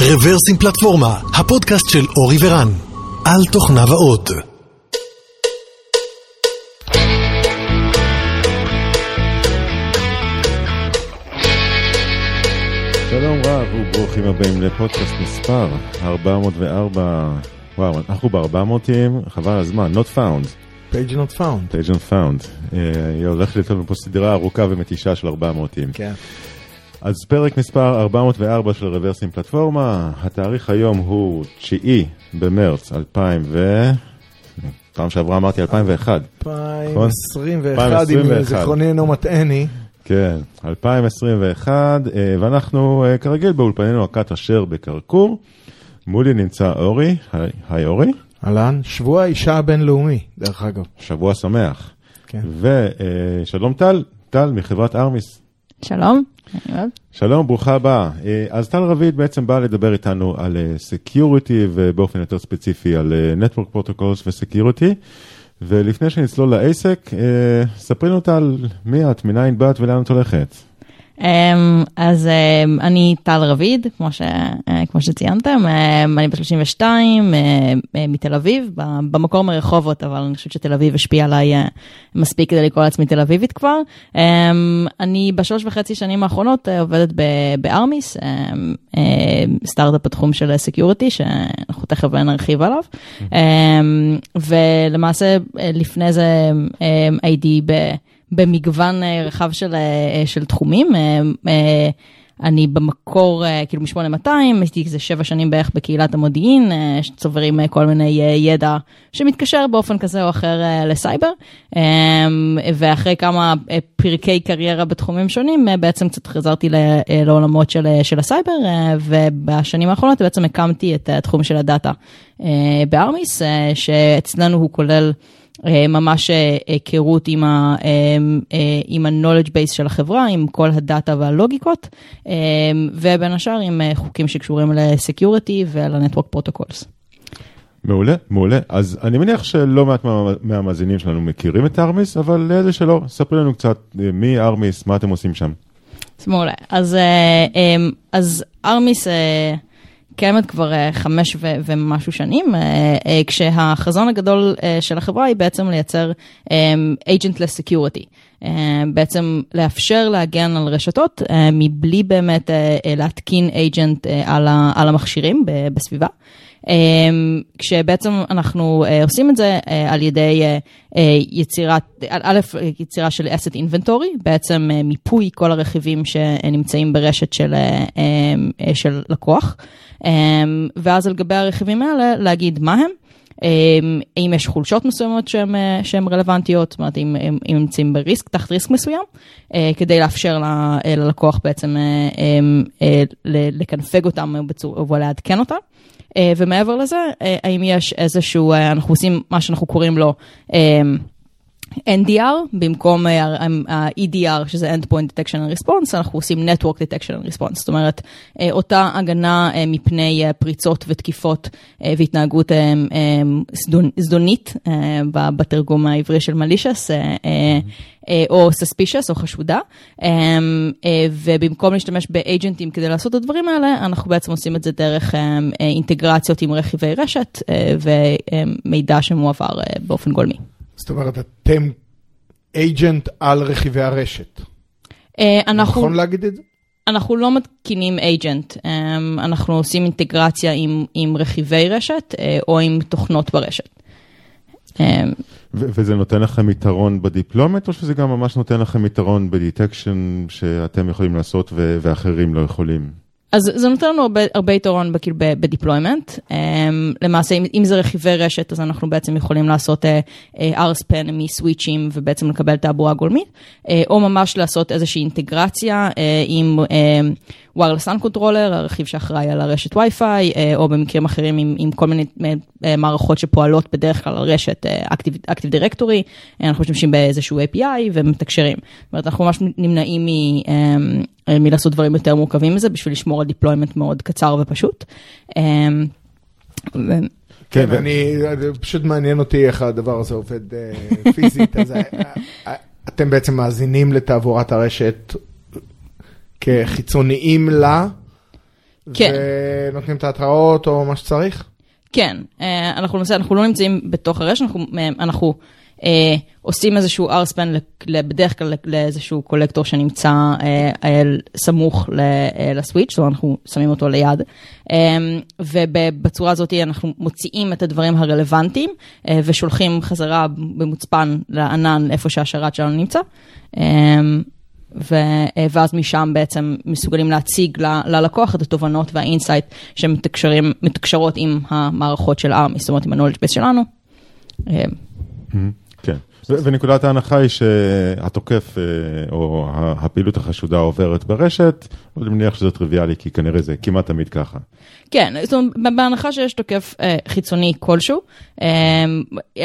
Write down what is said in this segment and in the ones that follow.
רוורסים פלטפורמה, הפודקאסט של אורי ורן, על תוכניו האות. שלום רב וברוכים הבאים לפודקאסט מספר 404, וואו, אנחנו ב-400, חבל הזמן, not found, page not found. page not found. אה, היא הולכת להיות לנו פה סדרה ארוכה ומתישה של 400. כן. אז פרק מספר 404 של רוורסים פלטפורמה, התאריך היום הוא 9 במרץ 2000 ו... פעם שעברה אמרתי 2001. 2021, אם 2021. זיכרוני אינו מטעני. כן, 2021, אה, ואנחנו אה, כרגיל באולפנינו הכת אשר בקרקור. מולי נמצא אורי, היי- היי אורי, אהלן, שבוע האישה הבינלאומי, דרך אגב. שבוע שמח. כן. ושלום טל, טל מחברת ארמיס. שלום. שלום, ברוכה הבאה. אה, אז טל רביד בעצם בא לדבר איתנו על security ובאופן יותר ספציפי על אה, Network Protocols ו security. ולפני שנצלול לעסק, אה, ספרי לנו טל, מי את, מניין באת ולאן את הולכת? אמ, אז אמ, אני טל רביד, כמו, ש, אה, כמו שציינתם, אמ, אני בת 32, אה, מתל אביב, במקור מרחובות, אבל אני חושבת שתל אביב השפיעה עליי אה, מספיק כדי לקרוא לעצמי תל אביבית כבר. אני בשלוש וחצי שנים האחרונות עובדת בארמיס, סטארט-אפ בתחום של security, שאנחנו תכף נרחיב עליו. אמ, ולמעשה לפני זה הייתי ב... במגוון אה, רחב של, אה, של תחומים. אה, אה, אני במקור, אה, כאילו מ-8200, הייתי איזה שבע שנים בערך בקהילת המודיעין, אה, שצוברים אה, כל מיני אה, ידע שמתקשר באופן כזה או אחר אה, לסייבר, אה, ואחרי כמה אה, פרקי קריירה בתחומים שונים, אה, בעצם קצת חזרתי אה, לעולמות של, אה, של הסייבר, אה, ובשנים האחרונות בעצם הקמתי את התחום של הדאטה אה, בארמיס, אה, שאצלנו הוא כולל... אה, ממש אה, היכרות עם אה, עם ה-knowledge base של החברה, עם כל הדאטה והלוגיקות, ובין השאר עם חוקים שקשורים ל-security ול-network protocols. מעולה, מעולה. אז אני מניח שלא מעט מה- מהמאזינים שלנו מכירים את ארמיס, אבל לאלה שלא, ספרי לנו קצת מי ארמיס, מה אתם עושים שם. מעולה. אז, אז ארמיס קיימת כבר אה, חמש ומשהו שנים, אה, אה, כשהחזון הגדול של החברה היא בעצם לייצר אה, agentless security. בעצם לאפשר להגן על רשתות מבלי באמת להתקין agent על המכשירים בסביבה. אמ, כשבעצם אנחנו אה, עושים את זה אה, על ידי אה, יצירת, א', יצירה של asset inventory, בעצם מיפוי כל הרכיבים שנמצאים ברשת של, אה, של לקוח, אמ, ואז על גבי הרכיבים האלה להגיד מה הם. אמ, האם יש חולשות מסוימות שהן שהן רלוונטיות, זאת אומרת אם אם- אם נמצאים בריסק, תחת ריסק מסוים, כדי לאפשר ל- ללקוח בעצם אמ, לקנפג אותם בצורה- ולעדכן אותם. אה, ומעבר לזה, אה, האם יש איזשהו, אה, אנחנו עושים מה שאנחנו קוראים לו NDR, במקום אה, ה-EDR, שזה Endpoint Detection and Response, אנחנו עושים Network Detection and Response. זאת אומרת, אה, אותה הגנה אה, מפני אה, פריצות ותקיפות אה, והתנהגות אה, אה, זדונית, אה, בתרגום העברי של malicious, אה, אה, אה, או suspicious או חשודה, אה, אה, ובמקום להשתמש באג'נטים כדי לעשות את הדברים האלה, אנחנו בעצם עושים את זה דרך אה, אה, אינטגרציות עם רכיבי רשת אה, ומידע שמועבר אה, באופן גולמי. זאת אומרת, אתם agent על רכיבי הרשת. אה, אנחנו, נכון להגיד את זה? אנחנו לא מתקינים agent, אה, אנחנו עושים אינטגרציה עם, עם רכיבי רשת אה, או עם תוכנות ברשת. וזה נותן לכם יתרון ב-deployment, או שזה גם ממש נותן לכם יתרון ב-detection שאתם יכולים לעשות ואחרים לא יכולים? אז זה נותן לנו הרבה, הרבה יתרון כאילו ב-deployment. Um, למעשה, אם, אם זה רכיבי רשת, אז אנחנו בעצם יכולים לעשות uh, uh, RSPAN מסוויצ'ים ובעצם לקבל תעבורה גולמית, uh, או ממש לעשות איזושהי אינטגרציה uh, עם uh, wireless LAN controller, הרכיב שאחראי על הרשת Wi-Fi, uh, או במקרים אחרים עם, עם כל מיני uh, מערכות שפועלות בדרך כלל על רשת Active, Active Directory, אנחנו משתמשים באיזשהו API ומתקשרים. זאת אומרת, אנחנו ממש נמנעים מ... Um, מלעשות דברים יותר מורכבים מזה, בשביל לשמור על deployment מאוד קצר ופשוט. אמ, ו- כן, ו- אני, פשוט מעניין אותי איך הדבר הזה עובד אה, פיזית. אז אה, אה, אתם בעצם מאזינים לתעבורת הרשת כחיצוניים לה, כן. ונותנים את ההתראות או מה שצריך? כן, אה, אנחנו למעשה, אנחנו לא נמצאים בתוך הרשת, אנחנו, אה, אנחנו אה, עושים איזשהו R-Span בדרך כלל לאיזשהו קולקטור שנמצא אה, אה, סמוך אה, לסוויץ', זאת אומרת אנחנו שמים אותו ליד, אה, ובצורה הזאת אנחנו מוציאים את הדברים הרלוונטיים אה, ושולחים חזרה במוצפן לענן איפה שהשרת שלנו נמצא. אה, ואז משם בעצם מסוגלים להציג ללקוח את התובנות והאינסייט שמתקשרות עם המערכות של ארמי, זאת אומרת עם ה-knowledge base שלנו. כן, ונקודת ההנחה היא שהתוקף אה, או הפעילות החשודה עוברת ברשת, אני מניח שזה טריוויאלי כי כנראה זה כמעט תמיד ככה. כן, זאת אומרת, בהנחה שיש תוקף אה, חיצוני כלשהו, אה,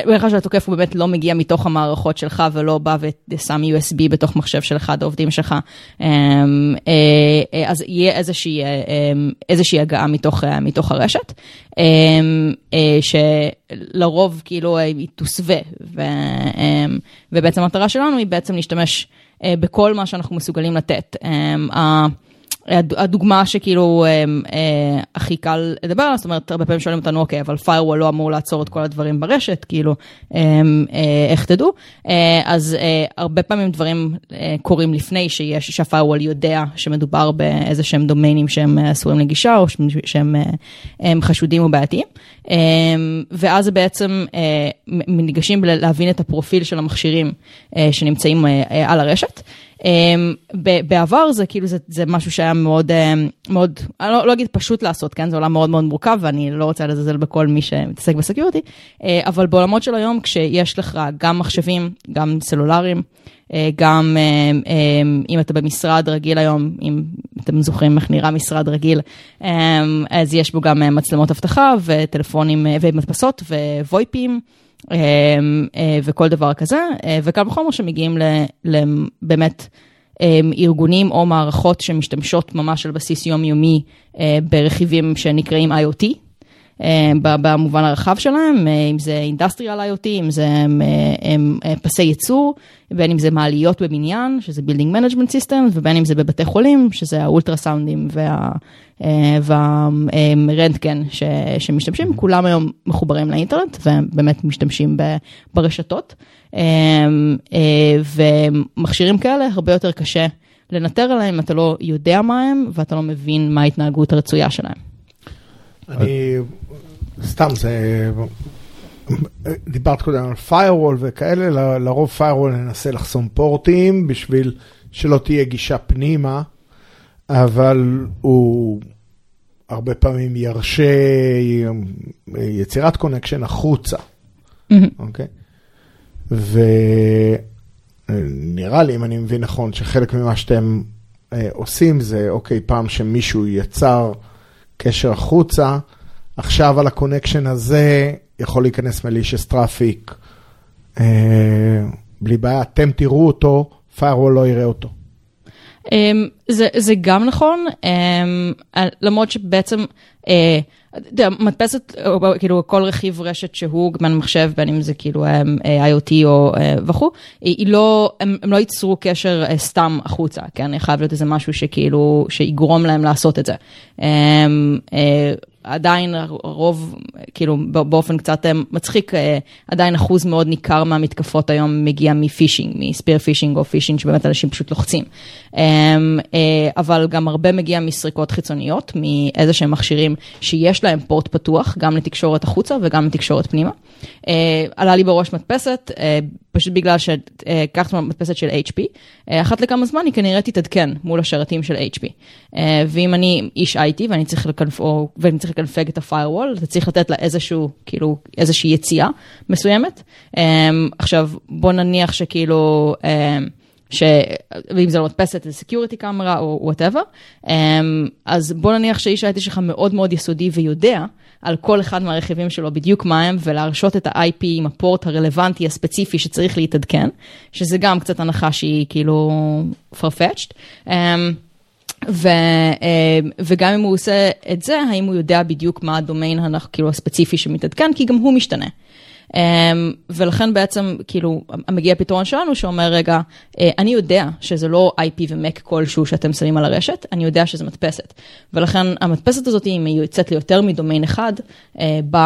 בהנחה שהתוקף הוא באמת לא מגיע מתוך המערכות שלך ולא בא ושם USB בתוך מחשב של אחד העובדים שלך, אז יהיה איזושהי, איזושהי הגעה מתוך, מתוך הרשת, שלרוב כאילו היא תוסווה, ו, ובעצם המטרה שלנו היא בעצם להשתמש אה, בכל מה שאנחנו מסוגלים לתת. הדוגמה שכאילו אה, אה, הכי קל לדבר עליה, זאת אומרת, הרבה פעמים שואלים אותנו, אוקיי, אבל firewall לא אמור לעצור את כל הדברים ברשת, כאילו, אה, אה, איך תדעו? אה, אז הרבה פעמים דברים קורים לפני שיש, שהfirewall יודע שמדובר באיזה שהם דומיינים שהם אסורים לגישה, או שהם חשודים או בעייתיים. אה, ואז בעצם ניגשים להבין את הפרופיל של המכשירים שנמצאים על הרשת. אמ, בעבר זה כאילו זה, זה משהו שהיה מאוד, אמ, מאוד, אני לא, לא אגיד פשוט לעשות, כן? זה עולם מאוד מאוד מורכב ואני לא רוצה לזלזל בכל מי שמתעסק בסקיורטי, אה, אבל בעולמות של היום כשיש לך גם מחשבים, גם סלולריים, אה, גם אה, אם אתה במשרד רגיל היום, אם אתם זוכרים איך נראה משרד רגיל, אז יש בו גם מצלמות אבטחה וטלפונים ומדפסות וויפים. אמ, אה, וכל דבר כזה, אה, וקל וחומר שמגיעים לבאמת אמ, ארגונים או מערכות שמשתמשות ממש על בסיס יומיומי אה, ברכיבים שנקראים IoT. במובן הרחב שלהם, אם זה Industrial IoT, אם זה פסי ייצור, בין אם זה מעליות בבניין, שזה Building Management System, ובין אם זה בבתי חולים, שזה האולטרסאונדים וה, אה, והרנטגן שמשתמשים. כולם היום מחוברים לאינטרנט ובאמת משתמשים ברשתות. אה, אה, ומכשירים כאלה הרבה יותר קשה לנטר עליהם אתה לא יודע מה הם ואתה לא מבין מה ההתנהגות הרצויה שלהם. אני, סתם, זה, דיברת קודם על firewall וכאלה, לרוב firewall ננסה לחסום פורטים בשביל שלא תהיה גישה פנימה, אבל הוא הרבה פעמים ירשה יצירת connection החוצה, אוקיי? ונראה לי, אם אני מבין נכון, שחלק ממה שאתם אה, עושים זה, אוקיי, פעם שמישהו יצר קשר החוצה, עכשיו על ה-connection הזה יכול להיכנס malicious traffic, אה, בלי בעיה, אתם תראו אותו, firewall לא יראה אותו. Um, זה, זה גם נכון, um, למרות שבעצם, uh, מדפסת, כאילו כל רכיב רשת שהוא בין מחשב, בין אם זה כאילו IoT או וכו', היא לא, הם, הם לא ייצרו קשר סתם החוצה, כן? חייב להיות איזה משהו שכאילו, שיגרום להם לעשות את זה. עדיין הרוב, כאילו באופן קצת מצחיק, עדיין אחוז מאוד ניכר מהמתקפות היום מגיע מפישינג, מספיר פישינג או פישינג שבאמת אנשים פשוט לוחצים. אבל גם הרבה מגיע מסריקות חיצוניות, מאיזה שהם מכשירים שיש להם פורט פתוח, גם לתקשורת החוצה וגם לתקשורת פנימה. עלה לי בראש מדפסת, פשוט בגלל שקחת מדפסת של HP, אחת לכמה זמן היא כנראה תתעדכן מול השרתים של HP. ואם אני איש IT ואני צריך לקנפ... ואני צריך לקנפג את ה-firewall, אתה צריך לתת לה איזשהו, כאילו, איזושהי יציאה מסוימת. עכשיו, בוא נניח שכאילו... ש... ואם זה לא מדפסת, זה security camera או whatever, אז בוא נניח שאיש ה-IT שלך מאוד מאוד יסודי ויודע על כל אחד מהרכיבים שלו בדיוק מה הם, ולהרשות את ה-IP עם הפורט הרלוונטי הספציפי שצריך להתעדכן, שזה גם קצת הנחה שהיא כאילו farfetched. ו, וגם אם הוא עושה את זה, האם הוא יודע בדיוק מה הדומיין כאילו הספציפי שמתעדכן, כי גם הוא משתנה. ולכן בעצם, כאילו, מגיע פתרון שלנו שאומר, רגע, אני יודע שזה לא IP ו-Mac כלשהו שאתם שמים על הרשת, אני יודע שזה מדפסת. ולכן המדפסת הזאת, אם היא יוצאת ליותר מדומיין אחד, ב...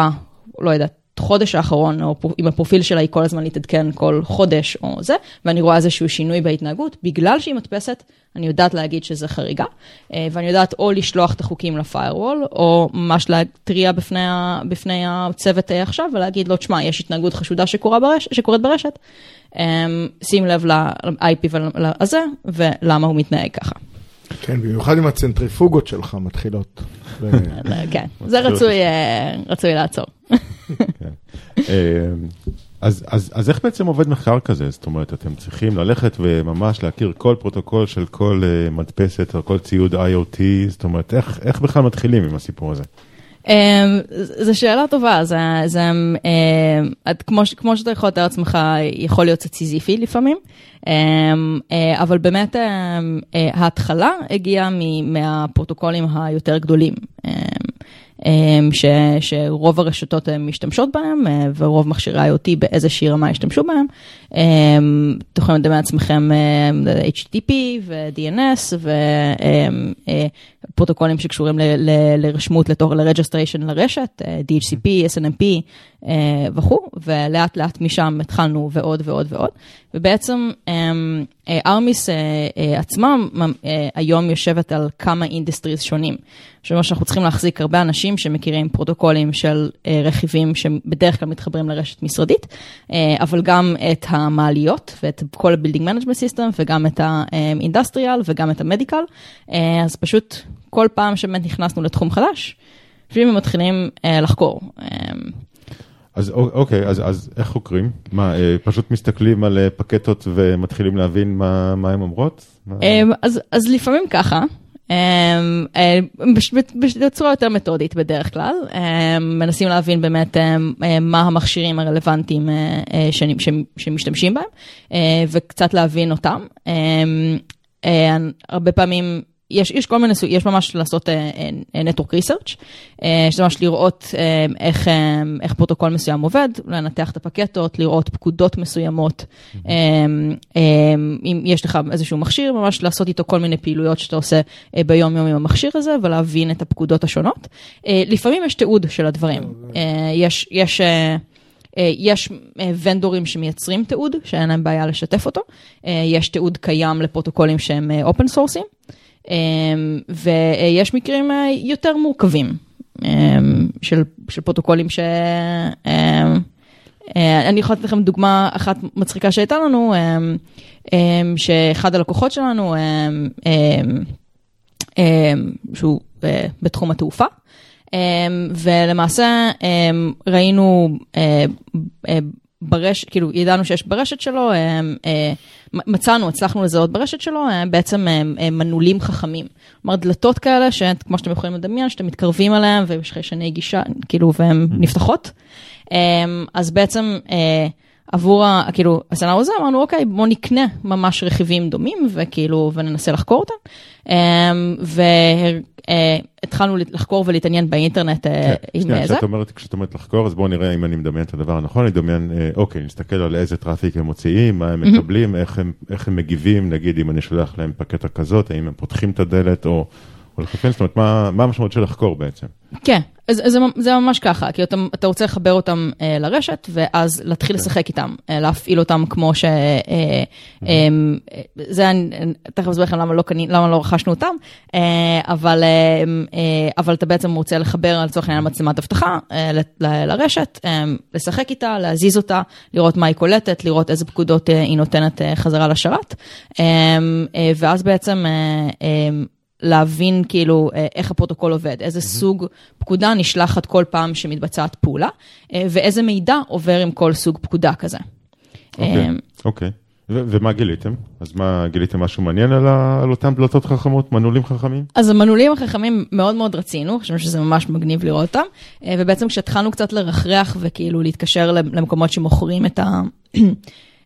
לא יודעת, חודש האחרון, או אם הפרופיל שלה היא כל הזמן להתעדכן כל חודש או זה, ואני רואה איזשהו שינוי בהתנהגות, בגלל שהיא מדפסת, אני יודעת להגיד שזה חריגה, אה, ואני יודעת או לשלוח את החוקים לפיירוול, או ממש להתריע בפני, בפני הצוות עכשיו ולהגיד לו, תשמע, יש התנהגות חשודה שקורה ברש, שקורית ברשת, אה, שים לב ל-IP הזה, ולמה הוא מתנהג ככה. כן, במיוחד אם הצנטריפוגות שלך מתחילות. כן, זה אה, רצוי לעצור. כן. אז, אז, אז איך בעצם עובד מחקר כזה? זאת אומרת, אתם צריכים ללכת וממש להכיר כל פרוטוקול של כל uh, מדפסת או כל ציוד IoT, זאת אומרת, איך, איך בכלל מתחילים עם הסיפור הזה? Um, זו שאלה טובה, זה, זה um, כמו, כמו שאתה יכול לתאר לעצמך, יכול להיות קצת סיזיפי לפעמים, um, uh, אבל באמת um, uh, ההתחלה הגיעה מהפרוטוקולים היותר גדולים. ש, שרוב הרשתות משתמשות בהם, אה, ורוב מכשירי IoT באיזושהי רמה ישתמשו בהם. אמ, אתם יכולים לדמיין לעצמכם אה, HTTP ו-DNS ופרוטוקולים אה, שקשורים לרשמות ל-registration לרשת, DHCP, SNMP וכו', ולאט לאט משם התחלנו ועוד ועוד ועוד. ובעצם ארמיס עצמם היום יושבת על כמה industries שונים. זאת אומרת שאנחנו צריכים להחזיק הרבה אנשים שמכירים פרוטוקולים של רכיבים שבדרך כלל מתחברים לרשת משרדית, אבל גם את המעליות ואת כל ה-Building Management System וגם את ה-Industrial וגם את ה-Medical, אז פשוט כל פעם שבאמת נכנסנו לתחום חדש, לפעמים מתחילים לחקור. אז אוקיי, אז, אז איך חוקרים? מה, פשוט מסתכלים על פקטות ומתחילים להבין מה, מה הן אומרות? אז, אז לפעמים ככה. אמ, אמ, בצורה יותר מתודית בדרך כלל, אמ, מנסים להבין באמת מה המכשירים הרלוונטיים אה, אה, שמשתמשים בהם וקצת להבין אותם. אה, הרבה פעמים יש, יש כל מיני, יש ממש לעשות uh, network research, uh, שזה ממש לראות uh, איך, uh, איך פרוטוקול מסוים עובד, לנתח את הפקטות, לראות פקודות מסוימות, uh, uh, אם יש לך איזשהו מכשיר, ממש לעשות איתו כל מיני פעילויות שאתה עושה uh, ביום יום עם המכשיר הזה, ולהבין את הפקודות השונות. Uh, לפעמים יש תיעוד של הדברים, uh, יש, יש uh, יש ונדורים שמייצרים תיעוד, שאין להם בעיה לשתף אותו. יש תיעוד קיים לפרוטוקולים שהם אופן סורסים. אמ, ויש מקרים אה, יותר מורכבים אמ, של, של פרוטוקולים ש... אמ, אה, אני יכולה לתת לכם דוגמה אחת מצחיקה שהייתה לנו, שאחד הלקוחות שלנו, שהוא אה, בתחום התעופה, ולמעשה ראינו ברשת, כאילו ידענו שיש ברשת שלו, מצאנו, הצלחנו לזהות ברשת שלו, בעצם מנעולים חכמים. כלומר, דלתות כאלה, שכמו שאתם יכולים לדמיין, שאתם מתקרבים אליהם ויש חיישני גישה, כאילו, והן נפתחות. אז בעצם עבור, ה, כאילו, הסצנריו הזה אמרנו, אוקיי, בואו נקנה ממש רכיבים דומים, וכאילו, וננסה לחקור אותם. והתחלנו לחקור ולהתעניין באינטרנט כן, עם שנייה, זה. כשאת אומרת לחקור, אז בואו נראה אם אני מדמיין את הדבר הנכון, אני מדמיין, אוקיי, נסתכל על איזה traffic הם מוציאים, מה הם מקבלים, איך הם, איך הם מגיבים, נגיד אם אני שולח להם פקטה כזאת, האם הם פותחים את הדלת או... לחפש, זאת אומרת, מה, מה המשמעות של לחקור בעצם? כן, אז, זה, זה ממש ככה, כי אתה, אתה רוצה לחבר אותם אה, לרשת, ואז להתחיל כן. לשחק איתם, אה, להפעיל אותם כמו ש... אה, אה, אה, זה, אני תכף אסביר לכם למה לא, למה לא רכשנו אותם, אה, אבל, אה, אה, אבל אתה בעצם רוצה לחבר לצורך העניין מצלמת אבטחה אה, ל, ל, לרשת, אה, לשחק איתה, להזיז אותה, לראות מה היא קולטת, לראות איזה פקודות אה, היא נותנת אה, חזרה לשרת, אה, אה, ואז בעצם... אה, אה, להבין כאילו אה, איך הפרוטוקול עובד, איזה mm-hmm. סוג פקודה נשלחת כל פעם שמתבצעת פעולה, אה, ואיזה מידע עובר עם כל סוג פקודה כזה. אוקיי, okay, אוקיי. Okay. ומה גיליתם? אז מה, גיליתם משהו מעניין על, על אותם דלתות חכמות, מנעולים חכמים? אז המנעולים החכמים מאוד מאוד רצינו, חושבים שזה ממש מגניב לראות אותם, ובעצם כשהתחלנו קצת לרחרח וכאילו להתקשר למקומות שמוכרים את ה...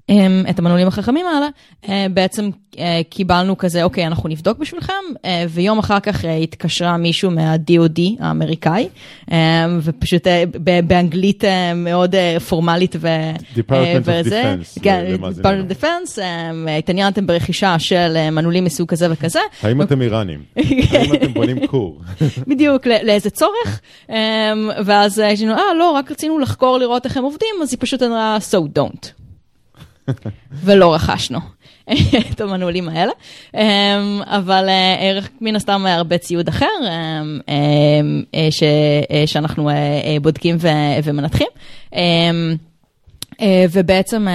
אמ, את המנעולים החכמים האלה, אה, בעצם אה, קיבלנו כזה, אוקיי, אנחנו נבדוק בשבילכם, אה, ויום אחר כך התקשרה מישהו מה-DOD האמריקאי, ופשוט באנגלית מאוד פורמלית ו... Department of Defense. כן, Department of Defense, התעניינתם ברכישה של מנעולים מסוג כזה וכזה. האם אתם איראנים? האם אתם בונים כור? בדיוק, לאיזה צורך, ואז יש לנו, אה, לא, רק רצינו לחקור לראות איך הם עובדים, אז היא פשוט אמרה, so don't. ולא רכשנו את המנעולים האלה, אמ, אבל אה, מן הסתם הרבה ציוד אחר אה, שאנחנו אה, בודקים ומנתחים. ובעצם...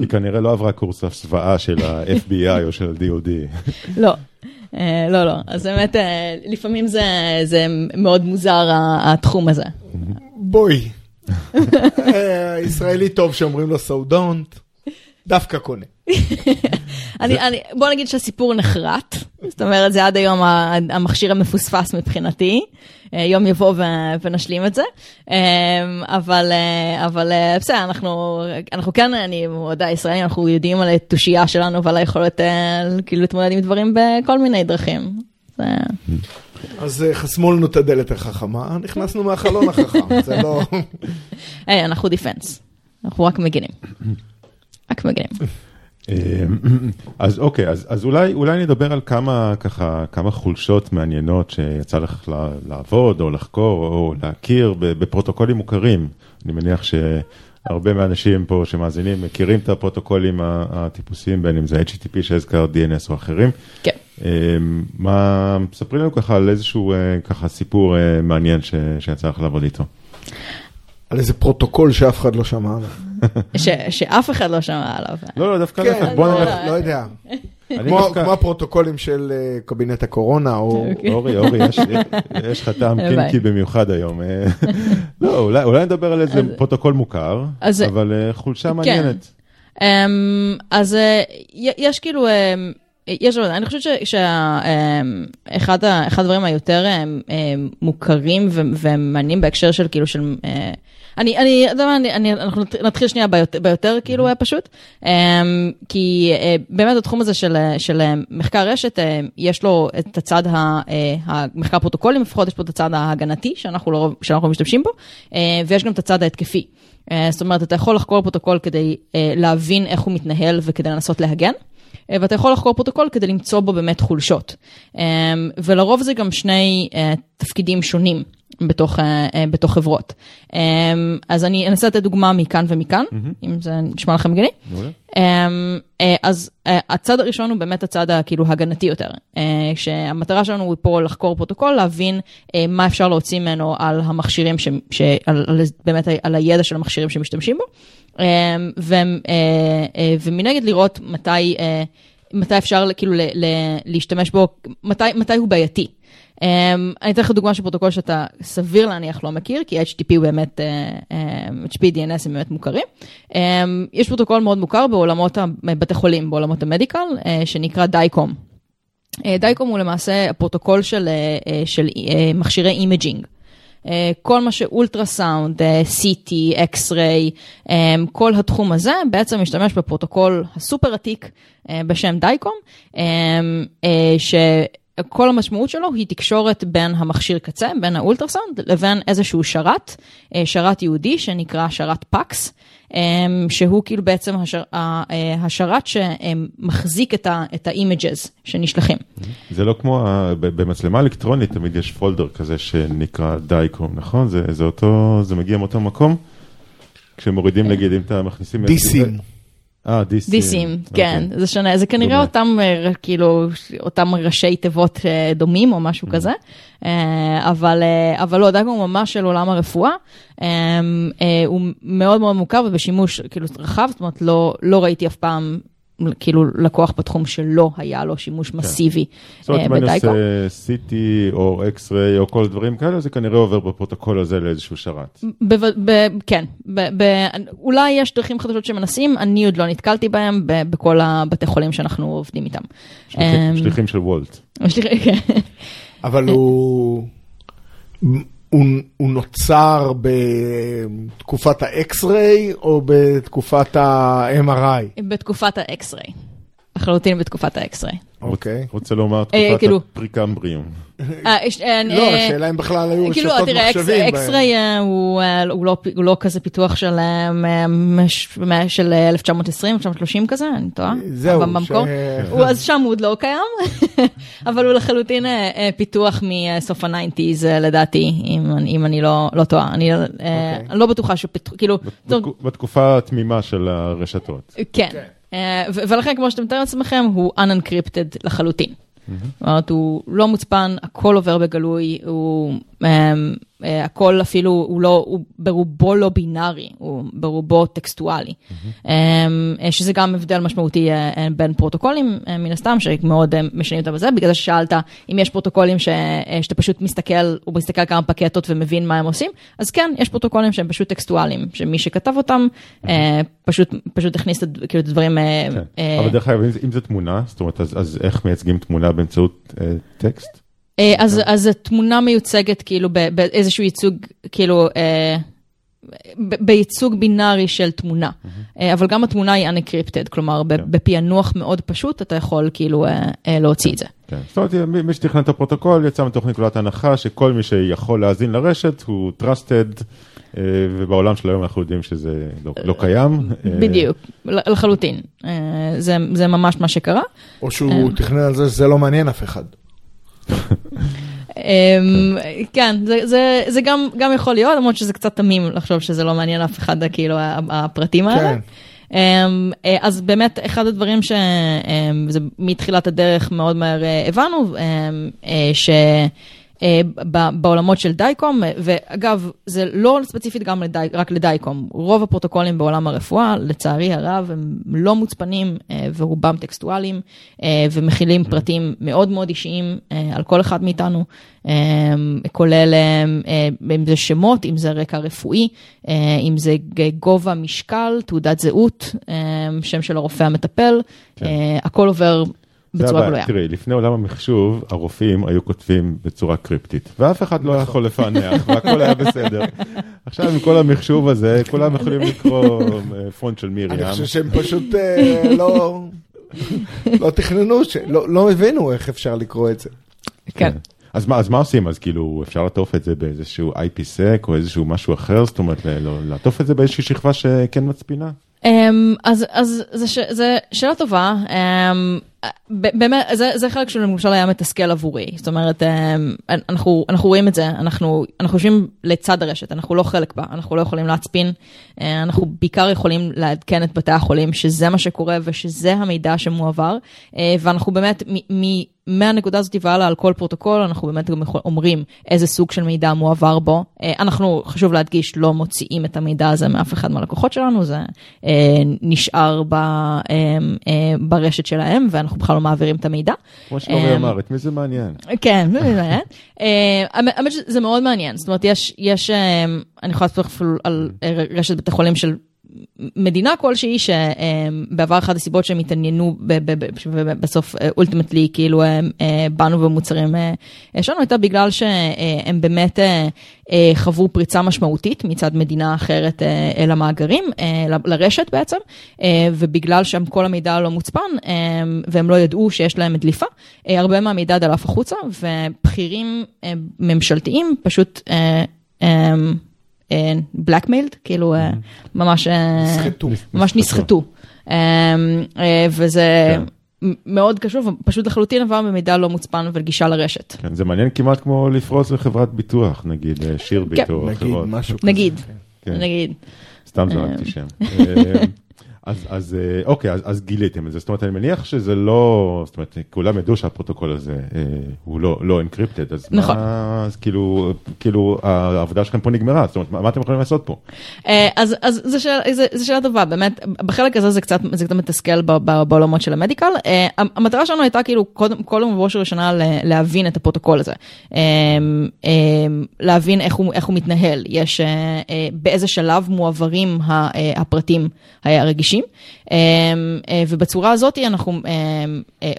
היא כנראה לא עברה קורס הסוואה של ה-FBI או של ה-DOD. לא. לא, לא, אז באמת, לפעמים זה מאוד מוזר התחום הזה. בואי, ישראלי טוב שאומרים לו so don't. דווקא קונה. אני, אני, בוא נגיד שהסיפור נחרט, זאת אומרת זה עד היום המכשיר המפוספס מבחינתי, אה, יום יבוא ו, ונשלים את זה, אה, אבל, אה, אבל בסדר, אנחנו, אנחנו כן, אני מודה ישראלים, אנחנו יודעים על התושייה שלנו ועל היכולת כאילו להתמודד עם דברים בכל מיני דרכים. אז חסמו לנו את הדלת החכמה, נכנסנו מהחלון החכם, זה לא... אנחנו דיפנס, אנחנו רק מגינים. רק מגניב. אה, אז אוקיי, אז, אז אולי, אולי נדבר על כמה, ככה, כמה חולשות מעניינות שיצא לך לעבוד או לחקור או להכיר בפרוטוקולים מוכרים. אני מניח שהרבה מהאנשים פה שמאזינים מכירים את הפרוטוקולים הטיפוסיים, בין אם זה HTTP שהזכרת, DNS או אחרים. כן. אה, מה, ספרי לנו ככה על איזשהו אה, ככה סיפור מעניין ש, שיצא לך לעבוד איתו. על איזה פרוטוקול שאף אחד לא שמע. שאף אחד לא שמע עליו. לא, לא, דווקא להפך, כן, בוא נלך, לא יודע. כמו הפרוטוקולים של אה, קבינט הקורונה, או... אוקיי. אורי, אורי, יש לך טעם קינקי במיוחד היום. אה. לא, אולי נדבר על איזה פרוטוקול מוכר, אבל אה, חולשה כן. מעניינת. אמ, אז יש כאילו... אמ, יש, אני חושבת שאחד הדברים היותר מוכרים ומעניינים בהקשר של כאילו של אני, אני, אתה יודע, אני, אני, אנחנו נתחיל שנייה ביותר, ביותר כאילו אה, פשוט, אמ, כי אה, באמת התחום הזה של, של אה, מחקר רשת, יש לו את הצד המחקר פרוטוקולים, לפחות יש פה את הצד ההגנתי שאנחנו, לא, שאנחנו משתמשים בו, ויש גם את הצד ההתקפי. זאת אומרת, אתה יכול לחקור פרוטוקול כדי להבין איך הוא מתנהל וכדי לנסות להגן. ואתה יכול לחקור פרוטוקול כדי למצוא בו באמת חולשות. ולרוב זה גם שני תפקידים שונים. בתוך, אה, אה, בתוך חברות. אמ, אז אני אנסה לתת דוגמה מכאן ומכאן, mm-hmm. אם זה נשמע לכם הגיוני. אה, אז הצד הראשון הוא באמת הצד הכאילו הגנתי יותר, שהמטרה שלנו היא פה לחקור פרוטוקול, להבין מה אפשר להוציא ממנו על המכשירים, ש, ש, על, על, באמת על הידע של המכשירים שמשתמשים בו, אמ, ו, ומנגד לראות מתי, מתי אפשר כאילו להשתמש בו, מתי, מתי הוא בעייתי. Um, אני אתן לך דוגמה של פרוטוקול שאתה סביר להניח לא מכיר, כי HTTP הוא באמת, uh, um, HTTP DNS הם באמת מוכרים. Um, יש פרוטוקול מאוד מוכר בעולמות בתי חולים, בעולמות ה-medical, uh, שנקרא DICOM. Uh, DICOM הוא למעשה הפרוטוקול של, uh, של uh, מכשירי imaging. Uh, כל מה שאולטרסאונד, CT, X-ray, um, כל התחום הזה בעצם משתמש בפרוטוקול הסופר עתיק uh, בשם DICOM, um, uh, ש... כל המשמעות שלו היא תקשורת בין המכשיר קצה, בין האולטרסאונד, לבין איזשהו שרת, אה, שרת ייעודי שנקרא שרת PACS, אה, שהוא כאילו בעצם השר, אה, השרת שמחזיק את ה-images שנשלחים. זה לא כמו, במצלמה אלקטרונית תמיד יש פולדר כזה שנקרא דייקום, נכון? זה, זה אותו, זה מגיע מאותו מקום? כשמורידים נגיד אם אתה מכניסים... דיסים. אה, דיסים. דיסים, כן, אוקיי. זה שונה, זה כנראה אותם, אה, כאילו, אותם ראשי תיבות אה, דומים או משהו כזה, אה, אבל, אבל לא, דאגו ממש של עולם הרפואה, הוא מאוד מאוד מוכר ובשימוש כאילו רחב, זאת אומרת, לא, לא ראיתי אף פעם כאילו לקוח בתחום שלא היה לו שימוש כן. מסיבי ב DICOM. זאת אומרת, אם אני עושה CT או X-ray או כל דברים כאלה, זה כנראה עובר בפרוטוקול הזה לאיזשהו שרת. כן, אולי יש דרכים חדשות שמנסים, אני עוד לא נתקלתי בהם בכל הבתי חולים שאנחנו עובדים איתם. שליחים של וולט. כן. אבל הוא... הוא, הוא נוצר בתקופת האקס-ריי או בתקופת ה-MRI? בתקופת ה X-ray. לחלוטין בתקופת ה X-ray. אוקיי. רוצה לומר אה, תקופת כאילו- הפריקמבריום. אה, אה, לא, השאלה אם בכלל היו כאילו, רשתות מחשבים. X-ray הוא הוא לא- הוא לא כזה פיתוח של אה, מ- מש- מ- של אה, 1920, 1930 כזה, אני טועה? זהו, במקור. אז שם הוא עוד לא קיים, אבל הוא לחלוטין פיתוח מסוף ה-90's לדעתי, אם אני- אם אני לא לא טועה. אני אה, אני לא בטוחה שפיתחו, כאילו, בתקופה התמימה של הרשתות. כן. אה, ולכן, כמו שאתם מתארים לעצמכם, הוא unencrypted לחלוטין. זאת אומרת, הוא לא מוצפן, הכל עובר בגלוי, הוא, אה, הכל אפילו, הוא, לא, הוא ברובו לא בינארי, הוא ברובו טקסטואלי. אמ, אה, שזה גם הבדל משמעותי אה, בין פרוטוקולים, אה, מן הסתם, שמאוד אה, משנים אותם בזה, בגלל זה ששאלת אם יש פרוטוקולים ש, אה, שאתה פשוט מסתכל, הוא מסתכל כמה פקטות ומבין מה הם עושים, אז כן, יש פרוטוקולים שהם פשוט טקסטואליים, שמי שכתב אותם, אה, פשוט, פשוט הכניס את כאילו, הדברים... כן. אה, אבל דרך אגב, אם אם זה תמונה, זאת אומרת, אז- אז איך מייצגים תמונה באמצעות אה, טקסט? אה, אז, אז התמונה מיוצגת כאילו ב- באיזשהו ייצוג, כאילו, אה, בייצוג בינארי של תמונה. אה, אבל גם התמונה היא unencrypted, כלומר, כן. בפענוח מאוד פשוט אתה יכול כאילו להוציא את זה. כן. זאת אומרת, מי שתכנן את הפרוטוקול יצא מתוך נקודת הנחה שכל מי שיכול להאזין לרשת הוא trusted, ובעולם של היום אנחנו יודעים שזה לא- לא קיים. בדיוק, לחלוטין. זה, זה ממש מה שקרה. או שהוא תכנן על זה שזה לא מעניין אף אחד. אמ, כן, זה, זה, גם, יכול להיות, למרות שזה קצת תמים לחשוב שזה לא מעניין אף אחד, כאילו, הפרטים האלה. כן. אמ, אה, אז באמת, אחד הדברים שזה מתחילת הדרך מאוד מהר אה, הבנו, אמ, אה, ש... אה, בעולמות של דייקום, אה, ואגב, זה לא ספציפית גם לדי, רק לדייקום, רוב הפרוטוקולים בעולם הרפואה, לצערי הרב, הם לא מוצפנים אה, ורובם טקסטואליים, ומכילים פרטים מאוד מאוד אישיים על כל אחד מאיתנו, כולל אם זה שמות, אם זה רקע רפואי, אם זה גובה, משקל, תעודת זהות, שם של הרופא המטפל, כן. הכל עובר בצורה. גלויה. תראי, לפני עולם המחשוב, הרופאים היו כותבים בצורה קריפטית, ואף אחד לא יכול לפענח, והכל היה בסדר. עכשיו עם כל המחשוב הזה, כולם יכולים לקרוא אה, פונט של מרים. אני חושב שהם פשוט אה, לא... לא תכננו, ש- לא לא הבינו איך אפשר לקרוא את זה. כן. אז מה, אז מה עושים? אז כאילו אפשר לעטוף את זה באיזשהו IPSec או איזשהו משהו אחר? זאת אומרת, לא- לעטוף את זה באיזושהי שכבה שכן מצפינה? אמ, אז, אז זה, ש, זה שאלה טובה, אמ, באמת, זה, זה חלק שלמשל היה מתסכל עבורי, זאת אומרת, אמ, אנחנו, אנחנו רואים את זה, אנחנו, אנחנו יושבים לצד הרשת, אנחנו לא חלק בה, אנחנו לא יכולים להצפין, אה, אנחנו בעיקר יכולים לעדכן את בתי החולים שזה מה שקורה ושזה המידע שמועבר, אה, ואנחנו באמת, מ, מ, מהנקודה הזאת והלאה על כל פרוטוקול, אנחנו באמת גם אומרים איזה סוג של מידע מועבר בו. אה, אנחנו, חשוב להדגיש, לא מוציאים את המידע הזה מאף אחד מהלקוחות שלנו, זה אה, נשאר ב, אה, ברשת שלהם, ואנחנו בכלל לא מעבירים את המידע. כמו שלומי אמ, אמר, את מי זה מעניין? כן, זה מעניין. האמת שזה מאוד מעניין, זאת אומרת, יש, יש, אני יכולה לספר אפילו על רשת בתי חולים של מדינה כלשהי, שבעבר אחת הסיבות שהם התעניינו בסוף אולטימטלי, כאילו הם אה, באנו במוצרים אה, שלנו, הייתה בגלל שהם באמת אה, אה, חוו פריצה משמעותית מצד מדינה אחרת אה, אל המאגרים, אה, לרשת בעצם, אה, ובגלל שם כל המידע לא מוצפן, אה, והם לא ידעו שיש להם דליפה, אה, הרבה מהמידע דלף החוצה, ובכירים אה, ממשלתיים פשוט... אה, בלקמיילד, כאילו אה, ממש אה, נסחטו. ממש נסחטו. וזה כן. מאוד קשור, פשוט לחלוטין עבר במידע לא מוצפן ולגישה לרשת. כן, זה מעניין כמעט כמו לפרוץ לחברת ביטוח, נגיד שירביט כן. או נגיד. משהו כזה. נגיד, כן. נגיד. סתם. זרקתי שם. אז, אז אה, אוקיי, אז, אז גיליתם את זה, זאת אומרת, אני מניח שזה לא, זאת אומרת, כולם ידעו שהפרוטוקול הזה אה, הוא לא, לא encrypted, אז נכון. מה, אז כאילו, כאילו, העבודה שלכם פה נגמרה, זאת אומרת, מה, מה אתם יכולים לעשות פה? אה, אז, אז זו שאלה, זו- זו שאלה טובה, באמת, בחלק הזה זה קצת, זה קצת מתסכל ב, ב, בעולמות של ה medical. אה, המטרה שלנו הייתה כאילו, קודם, קודם ובראש ובראשונה להבין את הפרוטוקול הזה. אה, אה, להבין איך הוא, איך הוא מתנהל, יש, אה, אה, באיזה שלב מועברים אה, הפרטים הרגישים חדשים. ובצורה הזאת אנחנו,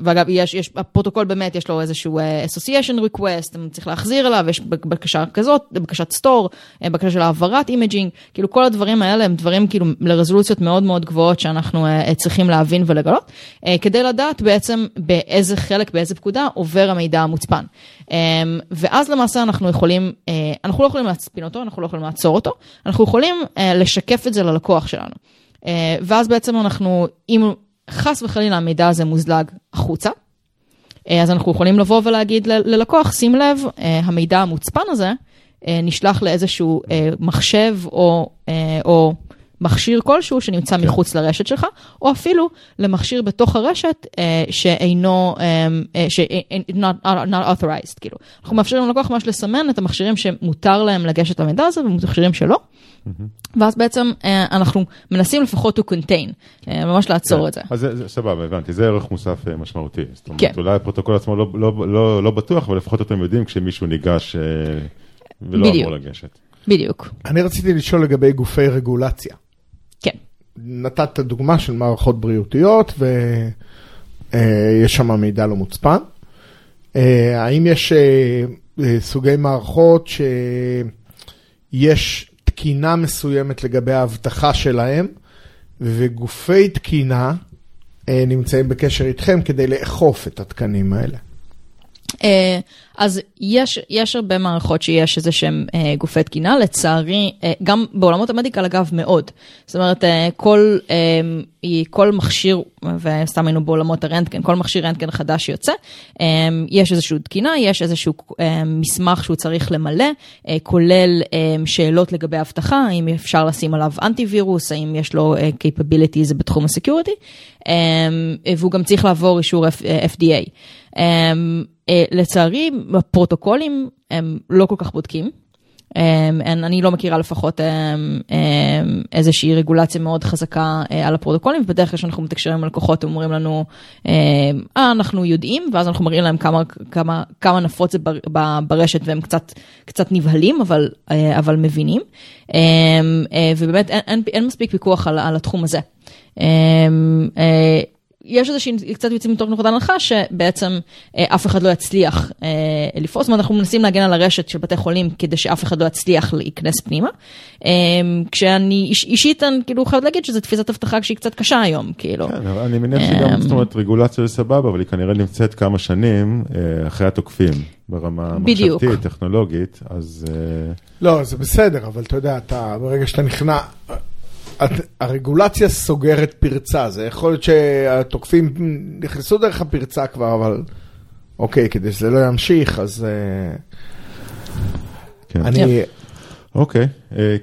ואגב, יש, יש, הפרוטוקול באמת, יש לו איזשהו association request, צריך להחזיר אליו, יש בקשה כזאת, בקשת store, בקשה של העברת imaging, כאילו כל הדברים האלה הם דברים כאילו לרזולוציות מאוד מאוד גבוהות שאנחנו צריכים להבין ולגלות, כדי לדעת בעצם באיזה חלק, באיזה פקודה עובר המידע המוצפן. ואז למעשה אנחנו יכולים, אנחנו לא יכולים להצפין אותו, אנחנו לא יכולים לעצור אותו, אנחנו יכולים לשקף את זה ללקוח שלנו. ואז בעצם אנחנו, אם חס וחלילה המידע הזה מוזלג החוצה, אז אנחנו יכולים לבוא ולהגיד ללקוח, שים לב, המידע המוצפן הזה נשלח לאיזשהו מחשב או, או מכשיר כלשהו שנמצא כן. מחוץ לרשת שלך, או אפילו למכשיר בתוך הרשת שאינו, ש- not, not authorized, כאילו. אנחנו מאפשרים ללקוח ממש לסמן את המכשירים שמותר להם לגשת למידע הזה ומכשירים שלא. Mm-hmm. ואז בעצם אנחנו מנסים לפחות to contain, ממש לעצור כן. את זה. אז זה, זה סבבה, הבנתי, זה ערך מוסף משמעותי. זאת אומרת, כן. אולי הפרוטוקול עצמו לא, לא, לא, לא בטוח, אבל לפחות אתם יודעים כשמישהו ניגש ולא בדיוק. אמור לגשת. בדיוק. אני רציתי לשאול לגבי גופי רגולציה. נתת דוגמה של מערכות בריאותיות ויש שם מידע לא מוצפן. האם יש סוגי מערכות שיש תקינה מסוימת לגבי האבטחה שלהם, וגופי תקינה נמצאים בקשר איתכם כדי לאכוף את התקנים האלה. אז יש, יש הרבה מערכות שיש איזה שהם אה, גופי תקינה, לצערי, אה, גם בעולמות המדיקל אגב מאוד. זאת אומרת, אה, כל, אה, כל מכשיר, וסתם היינו בעולמות הרנטגן, כל מכשיר רנטגן חדש שיוצא, אה, יש איזושהי תקינה, יש איזשהו אה, מסמך שהוא צריך למלא, אה, כולל אה, שאלות לגבי אבטחה, האם אפשר לשים עליו אנטיווירוס, האם יש לו אה, capabilities בתחום הסקיוריטי, אה, והוא גם צריך לעבור אישור FDA. Um, uh, לצערי, הפרוטוקולים הם לא כל כך בודקים. Um, אני לא מכירה לפחות um, um, איזושהי רגולציה מאוד חזקה uh, על הפרוטוקולים, ובדרך כלל כשאנחנו מתקשרים עם לקוחות, הם אומרים לנו, אה, אנחנו יודעים, ואז אנחנו מראים להם כמה, כמה, כמה נפוץ זה ברשת, והם קצת, קצת נבהלים, אבל, uh, אבל מבינים. Uh, ובאמת אין, אין, אין מספיק פיקוח על, על התחום הזה. יש איזושהי, קצת יוצאים מתוך נקודת הנחה שבעצם אה, אף אחד לא יצליח אה, לפרוס, זאת אומרת אנחנו מנסים להגן על הרשת של בתי חולים כדי שאף אחד לא יצליח להיכנס פנימה. אה, כשאני איש, אישית אני כאילו חייבת להגיד שזו תפיסת אבטחה שהיא קצת קשה היום, כאילו. כן, אבל אני מניח שגם, זאת אומרת, רגולציה זה סבבה, אבל היא כנראה נמצאת כמה שנים אחרי התוקפים, ברמה מחשבתית, טכנולוגית, אז... לא, זה בסדר, אבל אתה יודע, אתה, ברגע שאתה נכנע... הרגולציה סוגרת פרצה, זה יכול להיות שהתוקפים נכנסו דרך הפרצה כבר, אבל אוקיי, כדי שזה לא ימשיך, אז כן. אני... אוקיי,